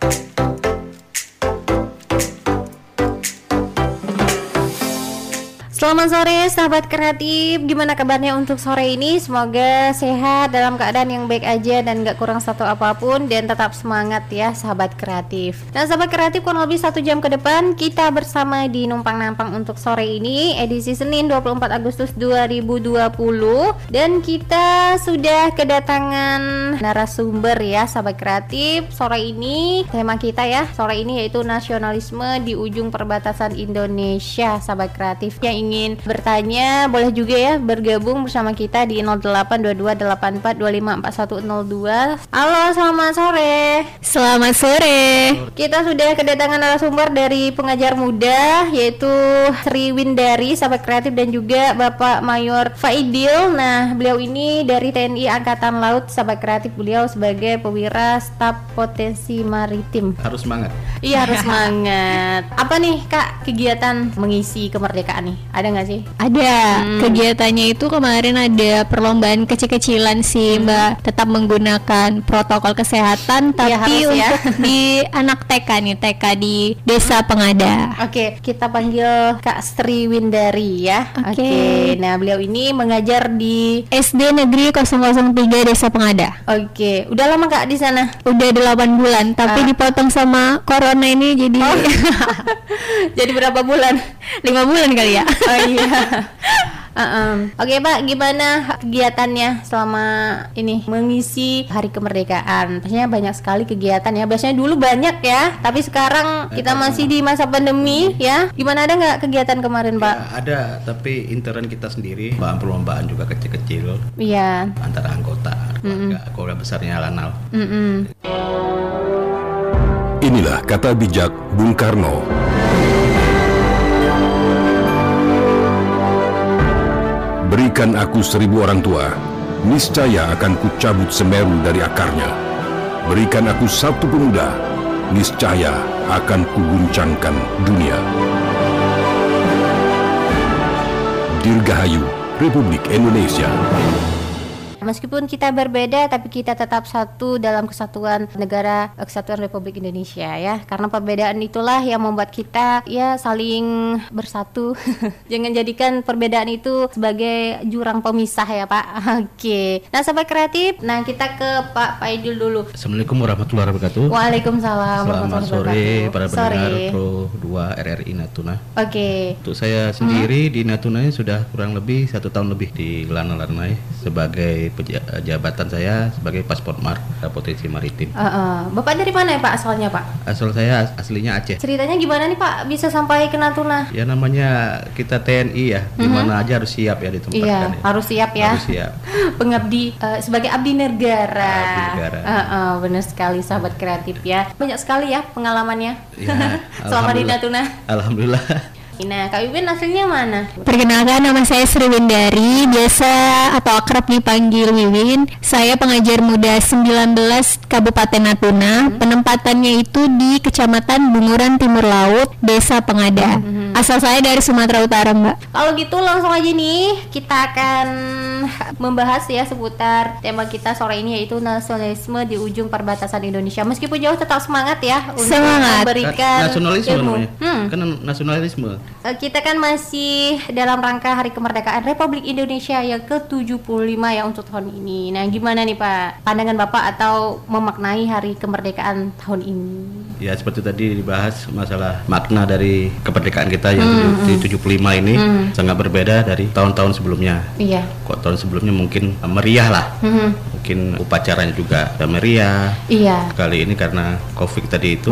Bye. Selamat sore sahabat kreatif. Gimana kabarnya untuk sore ini? Semoga sehat dalam keadaan yang baik aja Dan gak kurang satu apa pun Dan tetap semangat ya sahabat kreatif. Dan sahabat kreatif kurang lebih satu jam ke depan Kita bersama di Numpang Nampang untuk sore ini Edisi Senin 24 Agustus 2020 Dan kita sudah kedatangan narasumber ya sahabat kreatif. Sore ini tema kita ya Sore ini yaitu nasionalisme di ujung perbatasan Indonesia sahabat kreatif. Yang ingin bertanya boleh juga ya bergabung bersama kita di 082284254102. Halo, selamat sore. Selamat sore. Kita sudah kedatangan narasumber dari pengajar muda yaitu Sri Windari, sahabat kreatif dan juga Bapak Mayor Faidil. Nah, beliau ini dari TNI Angkatan Laut, sahabat kreatif beliau sebagai pewira staf potensi maritim. Harus semangat. Iya, harus semangat. Apa nih, Kak, kegiatan mengisi kemerdekaan nih? Ada nggak sih? Ada Hmm. kegiatannya itu kemarin ada perlombaan kecil-kecilan sih Hmm. Mbak. Tetap menggunakan protokol kesehatan Iya, tapi harus ya. untuk di anak TK nih TK di Desa Pengada. Oke, kita panggil Kak Sri Windari ya. Oke. Nah, beliau ini mengajar di SD Negeri 003 Desa Pengada. Oke, udah lama Kak di sana? Udah 8 bulan tapi Ah. dipotong sama corona ini jadi Oh. Jadi berapa bulan? lima bulan kali ya. Oh iya. Uh-um. Oke Pak, gimana kegiatannya selama ini mengisi Hari Kemerdekaan? Pastinya banyak sekali kegiatan ya. Biasanya dulu banyak ya, tapi sekarang kita masih di masa pandemi ya. Gimana ada nggak kegiatan kemarin Pak? Ya, ada, tapi intern kita sendiri, bahan perlombaan juga kecil-kecil Iya. antara anggota keluarga, keluarga besarnya Lanal. Mm-mm. Inilah kata bijak Bung Karno. Berikan aku seribu orang tua, niscaya akan kucabut semeru dari akarnya. Berikan aku satu pemuda, niscaya akan kuguncangkan dunia. Dirgahayu Republik Indonesia. Meskipun kita berbeda, tapi kita tetap satu dalam kesatuan negara eh, kesatuan Republik Indonesia ya. Karena perbedaan itulah yang membuat kita ya saling bersatu. Jangan jadikan perbedaan itu sebagai jurang pemisah ya Pak. Oke. Nah sahabat kreatif, nah kita ke Pak Paidul dulu. Assalamualaikum warahmatullahi wabarakatuh. Waalaikumsalam. Selamat warahmatullahi sore para Sore. pendengar Pro 2 RRI Natuna. Oke. Untuk saya sendiri di Natuna ini sudah kurang lebih satu tahun lebih di Lanal-Lanai sebagai jabatan saya sebagai paspor mar potensi maritim. Eh, eh. Bapak dari mana ya Pak asalnya Pak? Asal saya as- aslinya Aceh. Ceritanya gimana nih Pak bisa sampai ke Natuna? Ya namanya kita TNI ya, di mana aja harus siap ya ditempatkan Iya, ya. harus siap ya. Harus siap. pengabdi eh, sebagai abdi negara. Abdi negara. Eh, eh, benar sekali sahabat kreatif ya. Banyak sekali ya pengalamannya. Ya, Selama di. Natuna. Alhamdulillah. Nah, Kak Wibin aslinya mana? Perkenalkan nama saya Sri Windari, biasa atau akrab dipanggil Wiwin. Saya pengajar muda 19 Kabupaten Natuna. Penempatannya itu di Kecamatan Bunguran Timur Laut, Desa Pengada. Asal saya dari Sumatera Utara, Mbak. Kalau gitu langsung aja nih kita akan membahas ya seputar tema kita sore ini yaitu nasionalisme di ujung perbatasan Indonesia. Meskipun jauh tetap semangat ya untuk Semangat. memberikan nasionalisme ilmu. namanya. Hmm. Kan nasionalisme. Eh, Kita kan masih dalam rangka Hari Kemerdekaan Republik Indonesia yang ke-75 ya untuk tahun ini. Nah, gimana nih Pak pandangan Bapak atau memaknai Hari Kemerdekaan tahun ini? Ya seperti tadi dibahas masalah makna dari kemerdekaan kita yang Hmm, di 75 ini sangat berbeda dari tahun-tahun sebelumnya. Iya. Kok tahun sebelumnya mungkin meriah lah. Hmm, Mungkin upacaranya juga meriah. Iya. Kali ini karena Covid tadi itu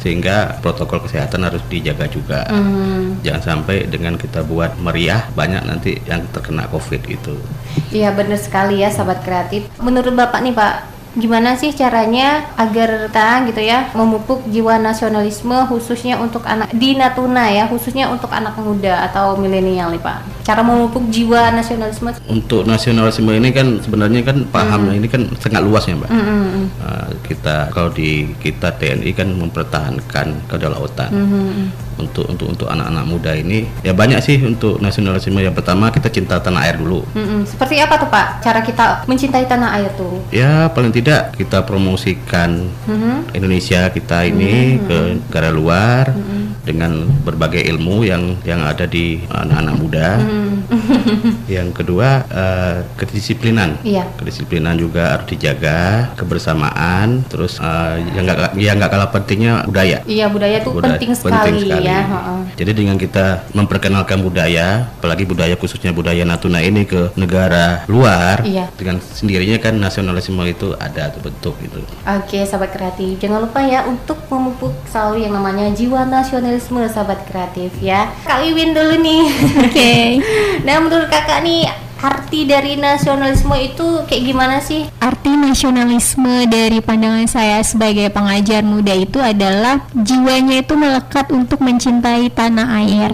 sehingga protokol kesehatan harus dijaga juga. Hmm, Jangan sampai dengan kita buat meriah banyak nanti yang terkena Covid itu. Iya benar sekali ya sahabat kreatif. Menurut Bapak nih Pak, gimana sih caranya agar kita gitu ya memupuk jiwa nasionalisme khususnya untuk anak di Natuna ya, khususnya untuk anak muda atau milenial nih Pak. Cara memupuk jiwa nasionalisme. Untuk nasionalisme ini kan sebenarnya kan pahamnya ini kan sangat luas ya, Mbak. Hmm, hmm. Uh, kita kalau di kita TNI kan mempertahankan kedaulatan. Hmm, hmm, untuk untuk untuk anak-anak muda ini. Ya banyak sih untuk nasionalisme yang pertama kita cinta tanah air dulu. Mm-mm. Seperti apa tuh Pak cara kita mencintai tanah air tuh? ya paling tidak kita promosikan Mhm. Indonesia kita ini ke negara luar dengan berbagai ilmu yang yang ada di anak-anak muda. Yang kedua eh, kedisiplinan. Iya. kedisiplinan juga harus dijaga kebersamaan terus eh, yang nggak yang nggak kalah pentingnya budaya. Iya budaya tuh Budaya- penting sekali, ya. heeh. Jadi dengan kita memperkenalkan budaya, apalagi budaya khususnya budaya Natuna ini ke negara luar, Iya. dengan sendirinya kan nasionalisme itu ada terbentuk gitu. Oke, sahabat kreatif, jangan lupa ya untuk memupuk selalu yang namanya jiwa nasionalisme, sahabat kreatif ya. Kak Wiwin dulu nih. Oke. nah, menurut kakak nih arti dari nasionalisme itu kayak gimana sih? Arti nasionalisme dari pandangan saya sebagai pengajar muda itu adalah jiwanya itu melekat untuk mencintai tanah air.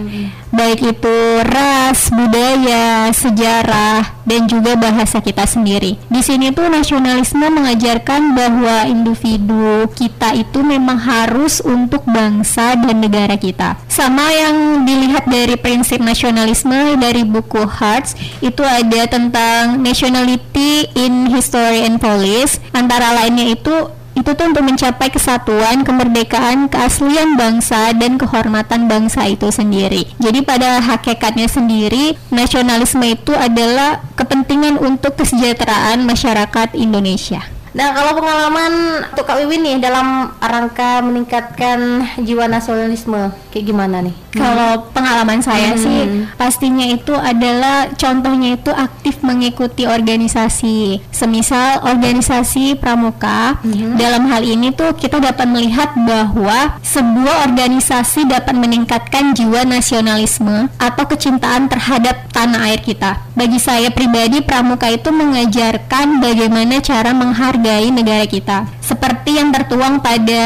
Baik itu ras, budaya, sejarah, dan juga bahasa kita sendiri. Di sini tuh nasionalisme mengajarkan bahwa individu kita itu memang harus untuk bangsa dan negara kita. Sama yang dilihat dari prinsip nasionalisme dari buku Hearts itu ada tentang nationality in history and police. Antara lainnya itu itu tuh untuk mencapai kesatuan, kemerdekaan, keaslian bangsa dan kehormatan bangsa itu sendiri. Jadi pada hakikatnya sendiri nasionalisme itu adalah kepentingan untuk kesejahteraan masyarakat Indonesia. Nah, kalau pengalaman untuk Kak Wiwin nih dalam rangka meningkatkan jiwa nasionalisme, kayak gimana nih? Kalau pengalaman saya Hmm. sih pastinya itu adalah contohnya itu aktif mengikuti organisasi. Semisal organisasi pramuka. Hmm. Dalam hal ini tuh kita dapat melihat bahwa sebuah organisasi dapat meningkatkan jiwa nasionalisme atau kecintaan terhadap tanah air kita. Bagi saya pribadi pramuka itu mengajarkan bagaimana cara menghargai negara kita. Seperti yang tertuang pada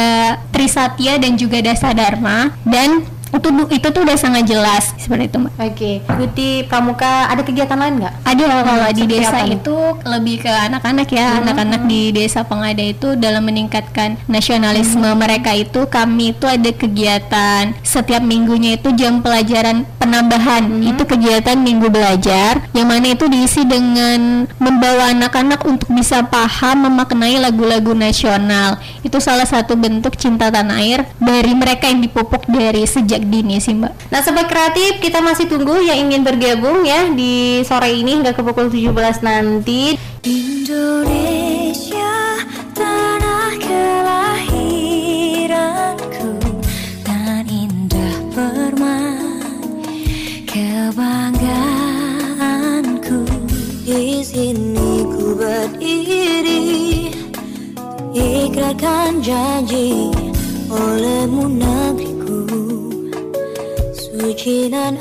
Trisatya dan juga Dasa Dharma dan itu itu tuh udah sangat jelas seperti itu mbak. Oke, ikuti pramuka ada kegiatan lain nggak? ada kalau di desa apa itu lebih ke anak-anak ya. Anak-anak di desa pengada itu dalam meningkatkan nasionalisme mereka itu kami itu ada kegiatan setiap minggunya itu jam pelajaran penambahan. Itu kegiatan minggu belajar yang mana itu diisi dengan membawa anak-anak untuk bisa paham memaknai lagu-lagu nasional. Itu salah satu bentuk cinta tanah air dari mereka yang dipupuk dari sejak dini sih mbak Nah, sobat kreatif, kita masih tunggu yang ingin bergabung ya di sore ini hingga ke pukul 17 nanti. Indonesia tanah kelahiranku dan indah permai kebanggaanku di sini ku berdiri ikrarkan janji olehmu negeriku suci dan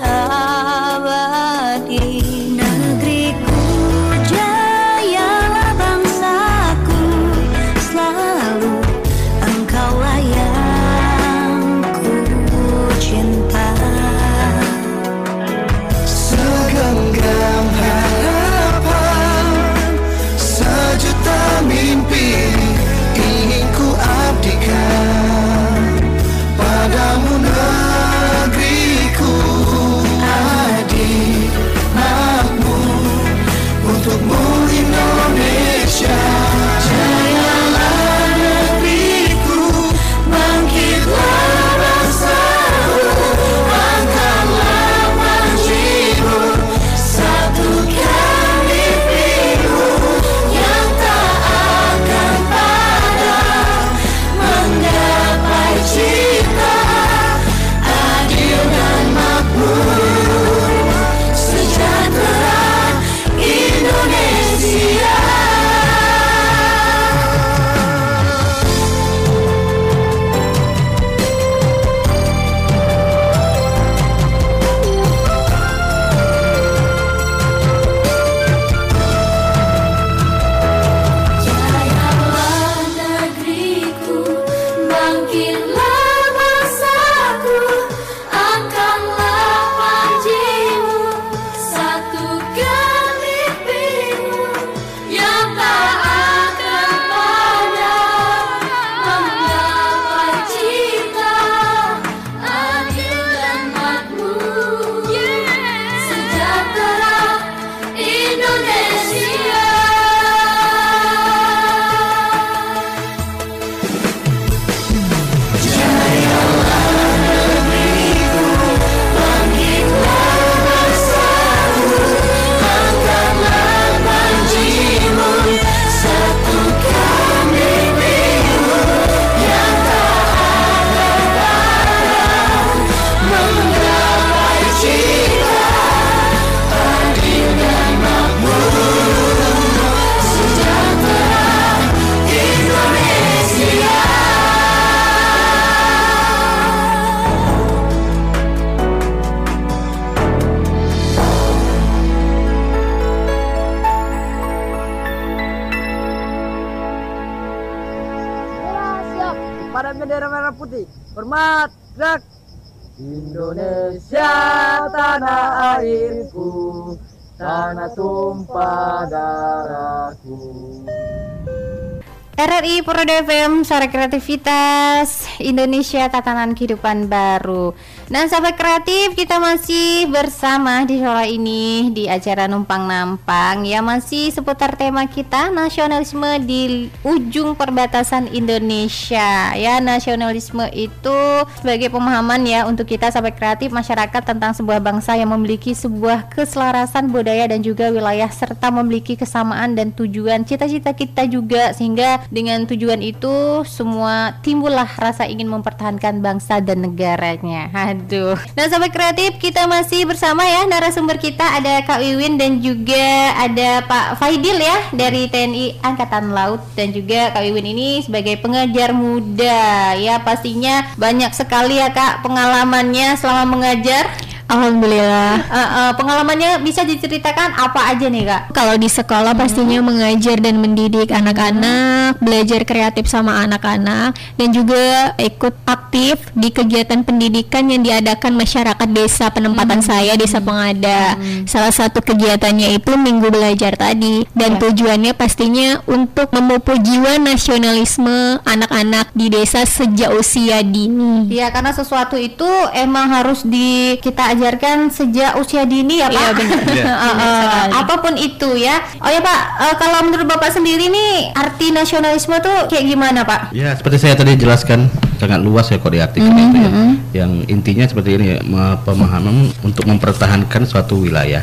RRI Pro FM Suara Kreativitas Indonesia Tatanan Kehidupan Baru. Dan sahabat kreatif kita masih bersama di sore ini Di acara Numpang Nampang. Ya masih seputar tema kita Nasionalisme di ujung perbatasan Indonesia. Ya nasionalisme itu sebagai pemahaman ya Untuk kita sahabat kreatif masyarakat tentang sebuah bangsa Yang memiliki sebuah keselarasan budaya dan juga wilayah Serta memiliki kesamaan dan tujuan cita-cita kita juga. Sehingga dengan tujuan itu semua timbullah rasa ingin mempertahankan bangsa dan negaranya. Aduh. Nah, sahabat kreatif, kita masih bersama ya narasumber kita ada Kak Wiwin dan juga ada Pak Faidil ya dari TNI Angkatan Laut dan juga Kak Wiwin ini sebagai pengajar muda. Ya, pastinya banyak sekali ya Kak pengalamannya selama mengajar. Alhamdulillah. Eh, eh, pengalamannya bisa diceritakan apa aja nih Kak? Kalau di sekolah pastinya mengajar dan mendidik anak-anak, belajar kreatif sama anak-anak, dan juga ikut aktif di kegiatan pendidikan yang diadakan masyarakat desa penempatan saya desa Pengada. Salah satu kegiatannya itu Minggu Belajar tadi, dan tujuannya pastinya untuk memupuk jiwa nasionalisme anak-anak di desa sejak usia dini. Iya, karena sesuatu itu emang harus di kita ajarkan sejak usia dini ya Pak. Iya, benar. Iya. Eh, eh, apa pun itu ya. Oh ya Pak, eh, kalau menurut Bapak sendiri nih arti nasionalisme tuh kayak gimana Pak? Ya, seperti saya tadi jelaskan sangat luas ya kok diartikan itu ya. Yang intinya seperti ini ya, pemahaman untuk mempertahankan suatu wilayah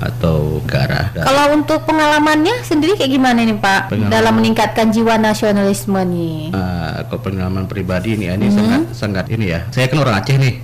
atau negara. Kalau untuk pengalamannya sendiri kayak gimana nih Pak Pengalaman. dalam meningkatkan jiwa nasionalisme nih? Ah, kalau pengalaman pribadi ini ya, ini sangat sangat ini ya. Saya kan orang Aceh nih.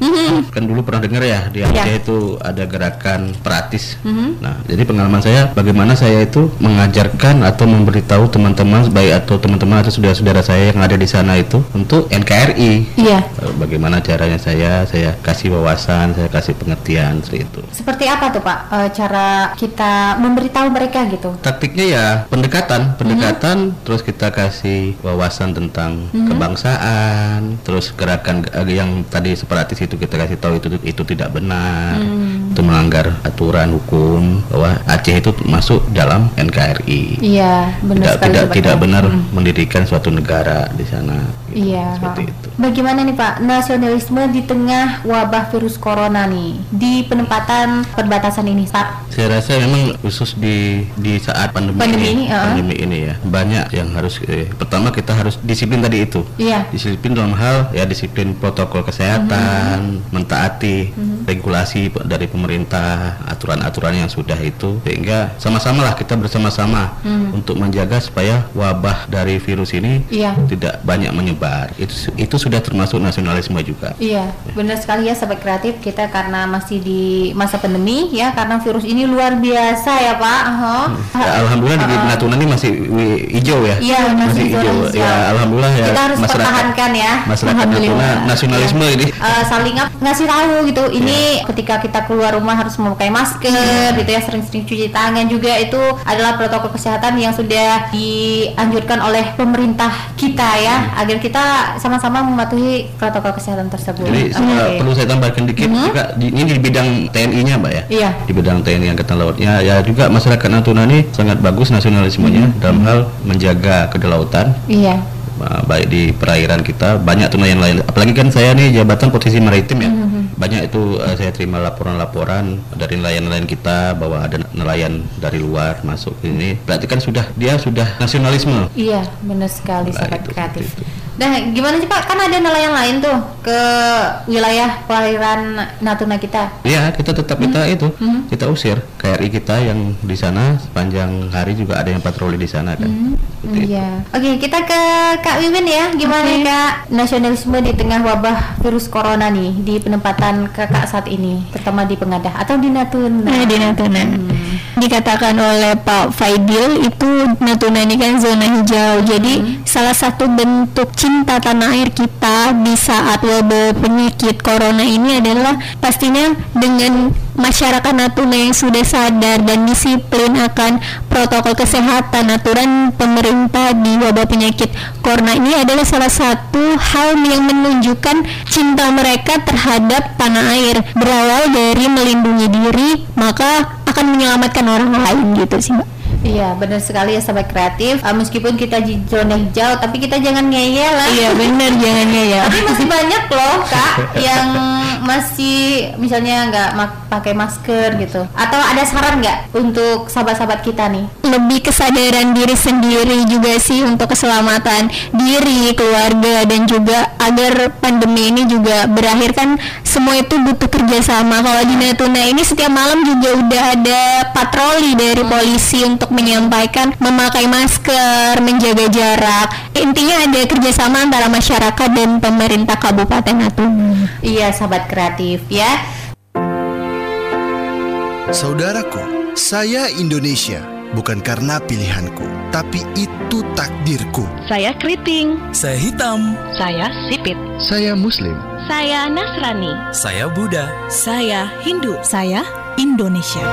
Kan dulu pernah dengar ya di Aceh itu ada gerakan peratis. Nah, jadi pengalaman saya bagaimana saya itu mengajarkan atau memberitahu teman-teman baik atau teman-teman atau saudara-saudara saya yang ada di sana itu untuk NKRI. Iya. Bagaimana caranya saya saya kasih wawasan, saya kasih pengertian seperti itu. Seperti apa tuh Pak eh, cara kita memberitahu mereka gitu? Taktiknya ya pendekatan, pendekatan, terus kita kasih wawasan tentang kebangsaan, terus gerakan eh, yang tadi separatis itu kita kasih tahu itu itu tidak benar, itu melanggar aturan hukum bahwa Aceh itu masuk dalam NKRI. Iya, benar tidak sekali tidak tidak benar mendirikan suatu negara di sana. Gitu. Iya. seperti itu. Bagaimana nih Pak nasionalisme di tengah wabah virus corona nih di penempatan perbatasan ini Pak? Saya rasa memang khusus di di saat pandemi, Pandemi ini, ini, uh-uh. pandemi ini ya banyak yang harus eh, pertama kita harus disiplin tadi itu. Iya. Disiplin dalam hal ya disiplin protokol kesehatan, mentaati regulasi pe- dari pemerintah, aturan-aturan yang sudah itu sehingga sama-sama lah kita bersama-sama untuk menjaga supaya wabah dari virus ini Iya. tidak banyak menyebar. Itu itu sudah termasuk nasionalisme juga. Iya, benar sekali ya sahabat kreatif kita karena masih di masa pandemi ya karena virus ini luar biasa ya Pak. Aha. Ya, alhamdulillah di Natuna ini masih hijau ya. Iya, masih hijau. Ya, alhamdulillah ya. Kita harus pertahankan ya. Masyarakat Natuna nasionalisme ini. Eh, saling ngasih tahu gitu ini ketika kita keluar rumah harus memakai masker gitu ya sering-sering cuci tangan juga itu adalah protokol kesehatan yang sudah dianjurkan oleh pemerintah kita ya agar kita sama-sama mematuhi protokol kesehatan tersebut. Jadi uh, perlu saya tambahkan dikit juga di, ini di bidang TNI-nya, Mbak ya. Iya. Di bidang TNI Angkatan Lautnya ya juga masyarakat Natuna ini sangat bagus nasionalismenya dalam hal menjaga kedaulatan Iya. baik di perairan kita banyak tuh yang lain apalagi kan saya nih jabatan posisi maritim ya banyak itu uh, saya terima laporan-laporan dari nelayan-nelayan kita bahwa ada nelayan dari luar masuk ini berarti kan sudah dia sudah nasionalisme Iya, benar sekali Nah, sangat kreatif. itu. Nah, gimana sih Pak? Kan ada nelayan lain tuh ke wilayah perairan Natuna kita. Ya, kita tetap kita itu kita usir KRI kita yang di sana sepanjang hari juga ada yang patroli di sana kan. Itu. Iya. Oke, kita ke Kak Wiwin ya. Gimana Kak nasionalisme di tengah wabah virus corona nih di penempatan Kakak saat ini, terutama di Pengadah atau di Natuna? Nah, di Natuna. Hmm. Dikatakan oleh Pak Faidil itu Natuna ini kan zona hijau. Jadi salah satu bentuk cinta tanah air kita di saat wabah penyakit corona ini adalah pastinya dengan masyarakat Natuna yang sudah sadar dan disiplin akan protokol kesehatan aturan pemerintah di wabah penyakit corona ini adalah salah satu hal yang menunjukkan cinta mereka terhadap tanah air. Berawal dari melindungi diri maka akan menyelamatkan orang lain gitu sih mbak Iya, benar sekali ya sahabat kreatif. Ah, meskipun kita di zona hijau, tapi kita jangan ngeyel lah. iya benar jangan ya Tapi masih banyak loh kak yang masih misalnya nggak mak- pakai masker gitu. Atau ada saran nggak untuk sahabat-sahabat kita nih? lebih kesadaran diri sendiri juga sih untuk keselamatan diri, keluarga dan juga agar pandemi ini juga berakhir kan semua itu butuh kerjasama. Kalau di Natuna ini setiap malam juga udah ada patroli dari polisi untuk menyampaikan memakai masker, menjaga jarak. Intinya ada kerjasama antara masyarakat dan pemerintah Kabupaten Natuna. Iya sahabat kreatif ya. Saudaraku, saya Indonesia bukan karena pilihanku, tapi itu takdirku. Saya keriting. Saya hitam. Saya sipit. Saya Muslim. Saya Nasrani. Saya Buddha. Saya Hindu. Saya Indonesia.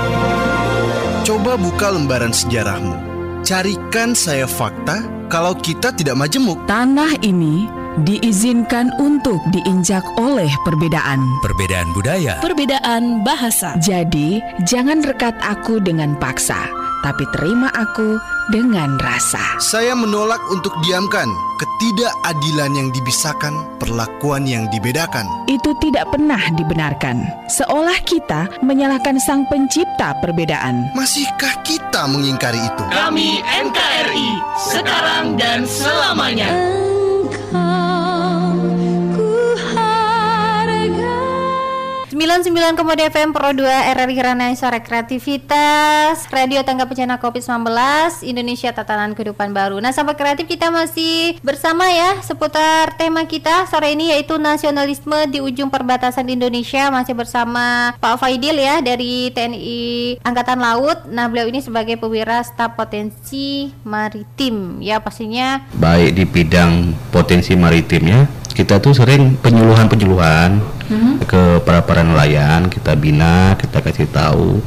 Coba buka lembaran sejarahmu. Carikan saya fakta kalau kita tidak majemuk. Tanah ini diizinkan untuk diinjak oleh perbedaan. Perbedaan budaya. Perbedaan bahasa. Jadi, jangan rekat aku dengan paksa, tapi terima aku dengan rasa. Saya menolak untuk diamkan ketidakadilan yang dibisakan, perlakuan yang dibedakan. Itu tidak pernah dibenarkan. Seolah kita menyalahkan Sang Pencipta perbedaan. Masihkah kita mengingkari itu? Kami NKRI sekarang dan selamanya. Uh. 99,2 FM Pro 2 RRI Ranai Sore Kreativitas Radio Tangga Bencana COVID-19 Indonesia Tatanan Kehidupan Baru. Nah sampai kreatif kita masih bersama ya Seputar tema kita sore ini yaitu Nasionalisme di ujung perbatasan Indonesia. Masih bersama Pak Faidil ya dari TNI Angkatan Laut. Nah beliau ini sebagai pewira staf potensi maritim. Ya pastinya Baik di bidang potensi maritim ya kita tuh sering penyuluhan-penyuluhan mm -hmm. ke para para nelayan kita bina kita kasih tahu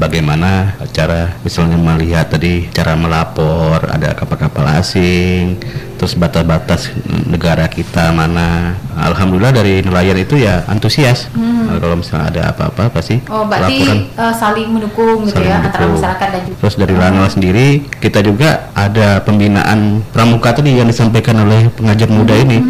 bagaimana cara misalnya melihat tadi cara melapor ada kapal-kapal asing terus batas-batas negara kita mana. Alhamdulillah dari nelayan itu ya antusias. Nah, kalau misalnya ada apa-apa pasti Oh berarti laporan. eh, saling mendukung gitu Saling ya Antara mendukung. masyarakat dan juga Terus dari Lanal sendiri kita juga ada pembinaan pramuka tadi yang disampaikan oleh pengajar muda ini.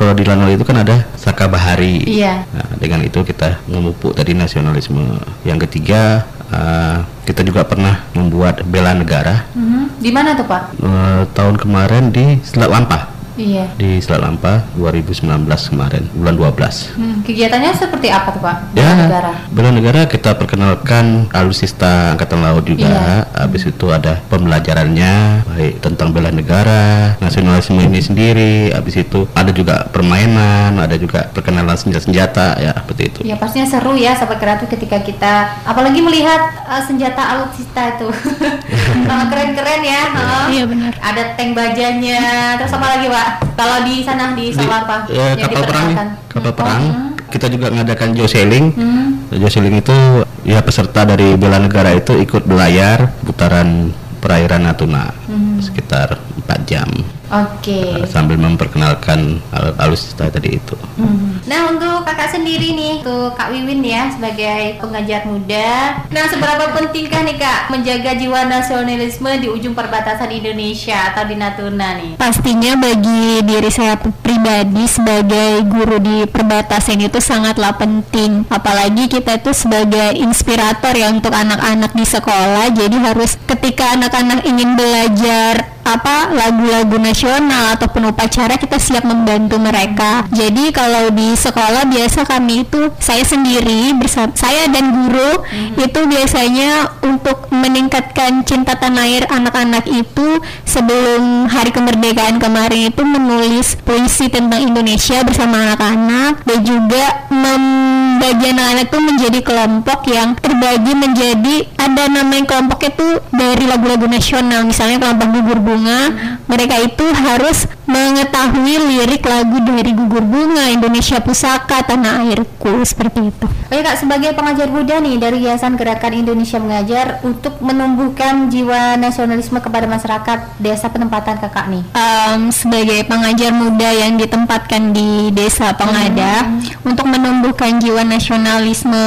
Kalau di Lanal itu kan ada Saka Bahari. Iya Nah, dengan itu kita memupuk tadi nasionalisme. Yang ketiga eh, kita juga pernah membuat bela negara Mhm. Di mana tuh Pak? eh, tahun kemarin di Selat Lampa. Iya. Di Selat Lampa 2019 kemarin bulan 12. Hmm, kegiatannya seperti apa tuh Pak? Ya, Bela negara. bela negara kita perkenalkan alutsista angkatan laut juga. Iya. Habis itu ada pembelajarannya baik tentang bela negara, nasionalisme ini sendiri. Habis itu ada juga permainan, ada juga perkenalan senjata-senjata ya seperti itu. Ya pastinya seru ya sahabat kreatif ketika kita apalagi melihat uh, senjata alutsista itu. Keren-keren ya. huh? Iya benar. Ada tank bajanya. Terus apa lagi Pak? Kalau di sana di Di- Salapa ya, kapal perang nih, kapal perang. Oh, Kita juga mengadakan joseling. hmm. Joseling itu ya peserta dari bela negara itu ikut belayar putaran perairan Natuna Hmm. sekitar 4 jam. Oke. sambil memperkenalkan al- alutsista tadi itu. Hmm. Nah untuk kakak sendiri nih, tuh Kak Wiwin ya sebagai pengajar muda. Nah seberapa pentingkah nih Kak menjaga jiwa nasionalisme di ujung perbatasan Indonesia atau di Natuna nih? Pastinya bagi diri saya pribadi sebagai guru di perbatasan itu sangatlah penting. Apalagi kita itu sebagai inspirator ya untuk anak-anak di sekolah. Jadi harus ketika anak-anak ingin belajar apa lagu-lagu nasional nasional ataupun upacara kita siap membantu mereka. Jadi kalau di sekolah biasa kami itu saya sendiri bersama saya dan guru itu biasanya untuk meningkatkan cinta tanah air anak-anak itu sebelum hari kemerdekaan kemarin itu menulis puisi tentang Indonesia bersama anak-anak dan juga membagi anak-anak itu menjadi kelompok yang terbagi menjadi ada namanya kelompoknya itu dari lagu-lagu nasional misalnya kelompok gugur bunga. Mereka itu harus mengetahui lirik lagu dari gugur bunga Indonesia pusaka tanah airku seperti itu Oke kak, sebagai pengajar Buddha nih dari Yayasan Gerakan Indonesia Mengajar untuk menumbuhkan jiwa nasionalisme kepada masyarakat desa penempatan kakak nih. um, sebagai pengajar muda yang ditempatkan di desa Pengada untuk menumbuhkan jiwa nasionalisme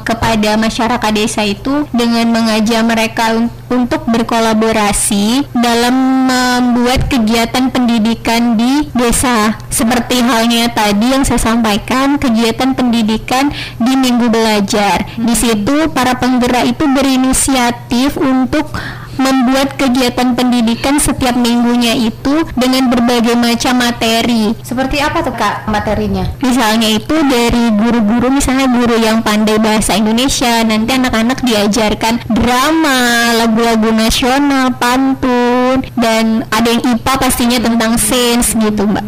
kepada masyarakat desa itu dengan mengajak mereka un- untuk berkolaborasi dalam membuat kegiatan pendidikan di desa seperti halnya tadi yang saya sampaikan kegiatan pendidikan di minggu belajar di situ para penggerak itu berinisiatif untuk membuat kegiatan pendidikan setiap minggunya itu dengan berbagai macam materi. Seperti apa tuh kak materinya? Misalnya itu dari guru-guru misalnya guru yang pandai bahasa Indonesia, nanti anak-anak diajarkan drama, lagu-lagu nasional, pantun, dan ada yang IPA pastinya tentang sains gitu, Mbak.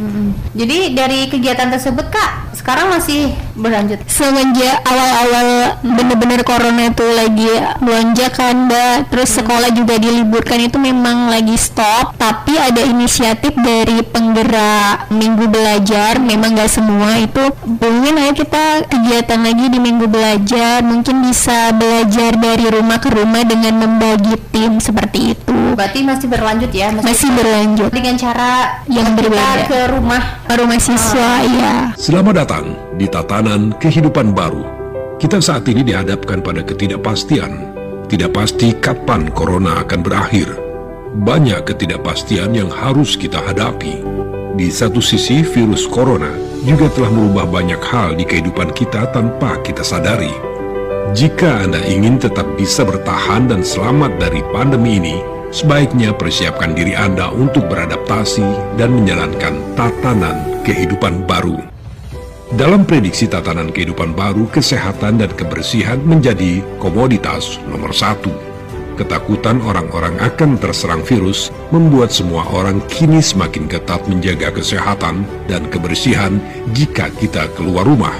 Jadi dari kegiatan tersebut kak sekarang masih berlanjut. Semenjak awal-awal bener-bener corona itu lagi melonjak kan mbak. Terus sekolah juga diliburkan itu memang lagi stop. Tapi ada inisiatif dari penggerak minggu belajar Memang gak semua itu Mungkin ayo kita kegiatan lagi di minggu belajar. Mungkin bisa belajar dari rumah ke rumah dengan membagi tim seperti itu. Berarti masih berlanjut ya? Masih berlanjut. Dengan cara Yang kita berbeda. ke rumah. Rumah siswa ya Selamat datang di tatanan kehidupan baru. Kita saat ini dihadapkan pada ketidakpastian. Tidak pasti kapan corona akan berakhir. Banyak ketidakpastian yang harus kita hadapi. Di satu sisi, virus corona juga telah merubah banyak hal di kehidupan kita tanpa kita sadari. Jika Anda ingin tetap bisa bertahan dan selamat dari pandemi ini, sebaiknya persiapkan diri Anda untuk beradaptasi dan menjalankan tatanan kehidupan baru. Dalam prediksi tatanan kehidupan baru, kesehatan dan kebersihan menjadi komoditas nomor satu. Ketakutan orang-orang akan terserang virus membuat semua orang kini semakin ketat menjaga kesehatan dan kebersihan jika kita keluar rumah.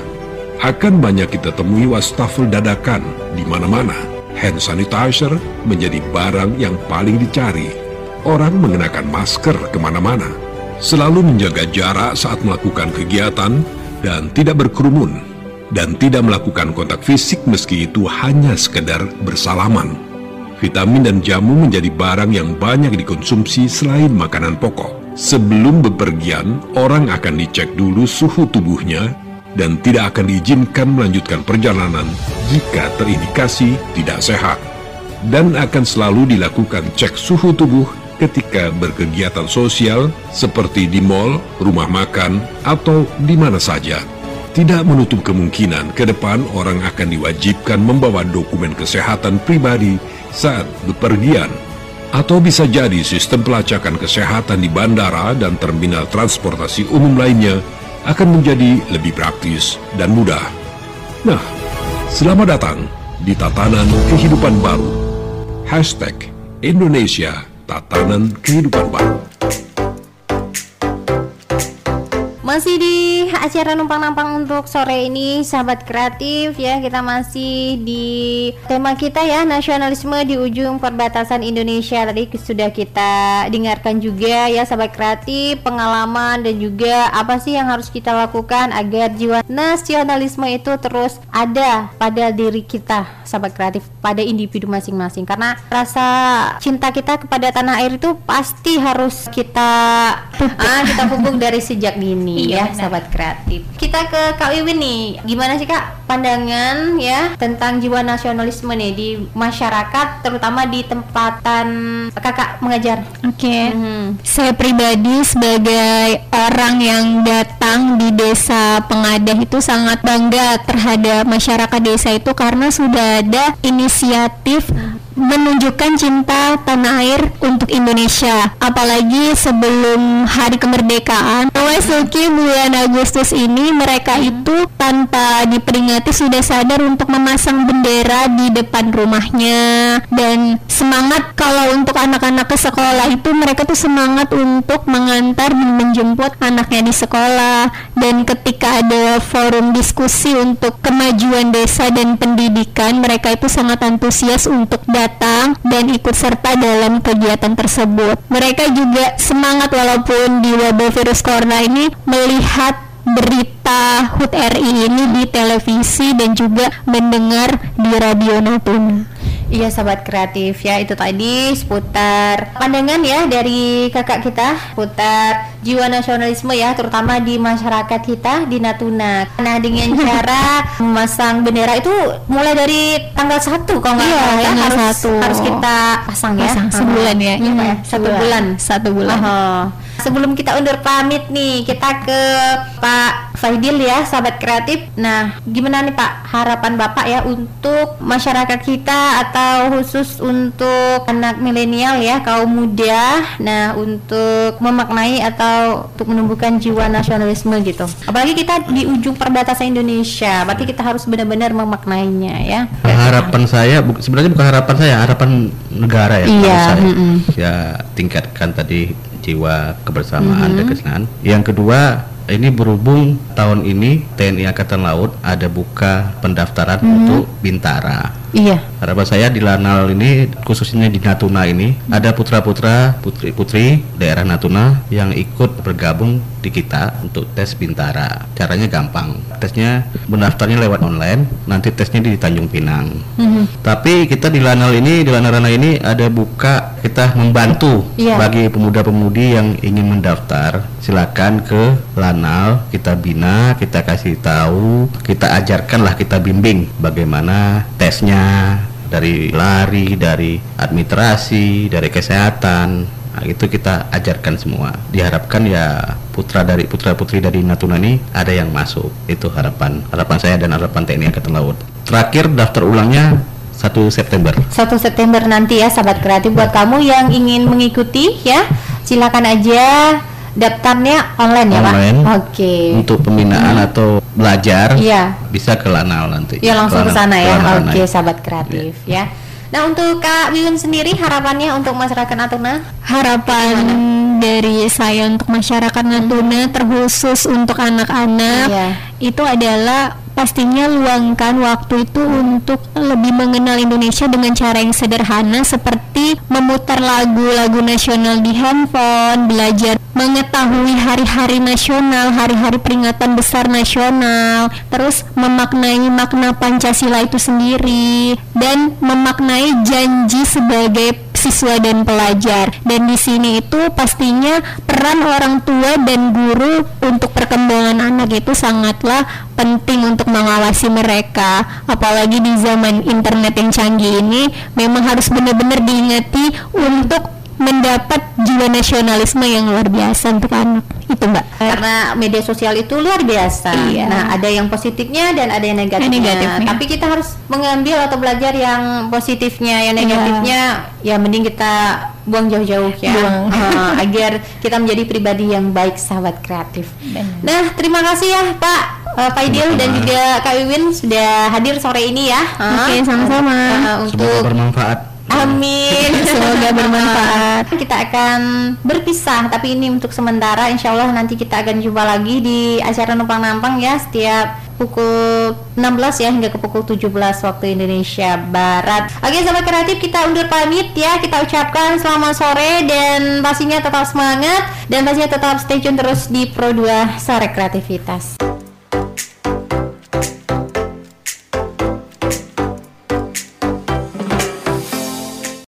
Akan banyak kita temui wastafel dadakan di mana-mana. Hand sanitizer menjadi barang yang paling dicari. Orang mengenakan masker ke mana-mana. Selalu menjaga jarak saat melakukan kegiatan dan tidak berkerumun dan tidak melakukan kontak fisik meski itu hanya sekedar bersalaman. Vitamin dan jamu menjadi barang yang banyak dikonsumsi selain makanan pokok. Sebelum bepergian, orang akan dicek dulu suhu tubuhnya dan tidak akan diizinkan melanjutkan perjalanan jika terindikasi tidak sehat. Dan akan selalu dilakukan cek suhu tubuh ketika berkegiatan sosial seperti di mall, rumah makan, atau di mana saja. Tidak menutup kemungkinan ke depan orang akan diwajibkan membawa dokumen kesehatan pribadi saat bepergian. Atau bisa jadi sistem pelacakan kesehatan di bandara dan terminal transportasi umum lainnya akan menjadi lebih praktis dan mudah. Nah, selamat datang di tatanan kehidupan baru. Hashtag Indonesia Tatanan Kehidupan Baru. Masih di acara numpang-nampang untuk sore ini sahabat kreatif ya. Kita masih di tema kita ya nasionalisme di ujung perbatasan Indonesia. Tadi sudah kita dengarkan juga ya sahabat kreatif pengalaman dan juga apa sih yang harus kita lakukan agar jiwa nasionalisme itu terus ada pada diri kita sahabat kreatif pada individu masing-masing. Karena rasa cinta kita kepada tanah air itu pasti harus kita ah, kita pupuk dari sejak dini ya Iya, benar. sahabat kreatif kita ke Kak Wiwin nih gimana sih Kak pandangan ya tentang jiwa nasionalisme nih di masyarakat terutama di tempatan kakak mengajar Oke. Mhm. Saya pribadi sebagai orang yang datang di desa Pengadah itu sangat bangga terhadap masyarakat desa itu karena sudah ada inisiatif menunjukkan cinta tanah air untuk Indonesia. Apalagi sebelum hari kemerdekaan, memasuki bulan Agustus ini mereka itu tanpa diperingati sudah sadar untuk memasang bendera di depan rumahnya dan semangat kalau untuk anak-anak ke sekolah itu mereka tuh semangat untuk mengantar dan menjemput anaknya di sekolah dan ketika ada forum diskusi untuk kemajuan desa dan pendidikan mereka itu sangat antusias untuk datang dan ikut serta dalam kegiatan tersebut mereka juga semangat walaupun di wabah virus corona ini melihat berita HUT RI ini di televisi dan juga mendengar di radio Natuna. Iya sahabat kreatif ya itu tadi seputar pandangan ya dari kakak kita seputar jiwa nasionalisme ya terutama di masyarakat kita di Natuna. Nah dengan cara memasang bendera itu mulai dari tanggal 1 kalau nggak Iya, salah ya tanggal harus satu. harus kita pasang ya. Pasang sebulan ya. Iya, Pak, ya? satu bulan. Satu bulan. Oh. Sebelum kita undur pamit nih, kita ke Pak Faidil ya, sahabat kreatif. Nah, gimana nih Pak harapan Bapak ya untuk masyarakat kita atau khusus untuk anak milenial ya, kaum muda. Nah, untuk memaknai atau untuk menumbuhkan jiwa nasionalisme gitu. Apalagi kita di ujung perbatasan Indonesia, berarti kita harus benar-benar memaknainya ya. Harapan saya bu- sebenarnya bukan harapan saya, harapan negara ya. Iya, mm-mm. Ya tingkatkan tadi jiwa kebersamaan dan Mhm. kesenangan. Yang kedua, ini berhubung tahun ini TNI Angkatan Laut ada buka pendaftaran Mhm. untuk Bintara. Iya. Harapan saya di Lanal ini khususnya di Natuna ini ada putra-putra putri-putri daerah Natuna yang ikut bergabung di kita untuk tes Bintara. Caranya gampang. Tesnya mendaftarnya lewat online, nanti tesnya di Tanjung Pinang. Mhm. Tapi kita di Lanal ini, di Lanal Rana ini ada buka kita membantu Iya. bagi pemuda-pemudi yang ingin mendaftar. Silakan ke Lanal, kita bina, kita kasih tahu, kita ajarkanlah, kita bimbing bagaimana tesnya dari lari, dari administrasi, dari kesehatan. Nah, itu kita ajarkan semua. Diharapkan ya putra dari putra putri dari Natuna ini ada yang masuk. Itu harapan harapan saya dan harapan TNI Angkatan Laut. Terakhir daftar ulangnya 1 September. 1 September nanti ya sahabat kreatif buat kamu yang ingin mengikuti ya silakan aja daftarnya online ya Online. Pak. Oke. Untuk pembinaan atau belajar Iya. bisa ke Lanal nanti. Ya langsung ke sana ya. Oke naik. sahabat kreatif ya. Nah untuk Kak Wiwin sendiri harapannya untuk masyarakat Natuna? Harapan dari saya untuk masyarakat Natuna terkhusus untuk anak-anak Iya. itu adalah pastinya luangkan waktu itu untuk lebih mengenal Indonesia dengan cara yang sederhana seperti memutar lagu-lagu nasional di handphone, belajar mengetahui hari-hari nasional, hari-hari peringatan besar nasional, terus memaknai makna Pancasila itu sendiri dan memaknai janji sebagai siswa dan pelajar. Dan di sini itu pastinya peran orang tua dan guru untuk perkembangan anak itu sangatlah penting untuk mengawasi mereka. Apalagi di zaman internet yang canggih ini memang harus benar-benar diingati untuk mendapat jiwa nasionalisme yang luar biasa untuk anak. Itu, Mbak. Karena media sosial itu luar biasa. Iya. Nah, ada yang positifnya dan ada yang negatifnya. Yang negatifnya. Tapi kita harus mengambil atau belajar yang positifnya, yang Iya. negatifnya ya mending kita buang jauh-jauh ya. Buang. Ah, agar kita menjadi pribadi yang baik sahabat kreatif. Nah, terima kasih ya Pak eh, Faidil dan juga Kak Wiwin sudah hadir sore ini ya. Oke, sama-sama. Ah, Semoga untuk bermanfaat. Amin. Semoga bermanfaat. Kita akan berpisah, tapi ini untuk sementara. Insya Allah nanti kita akan jumpa lagi di acara numpang nampang ya setiap pukul 16 ya hingga ke pukul 17 waktu Indonesia Barat. Oke, sahabat kreatif kita undur pamit ya. Kita ucapkan selamat sore dan pastinya tetap semangat dan pastinya tetap stay tune terus di Pro 2 Sore Kreativitas.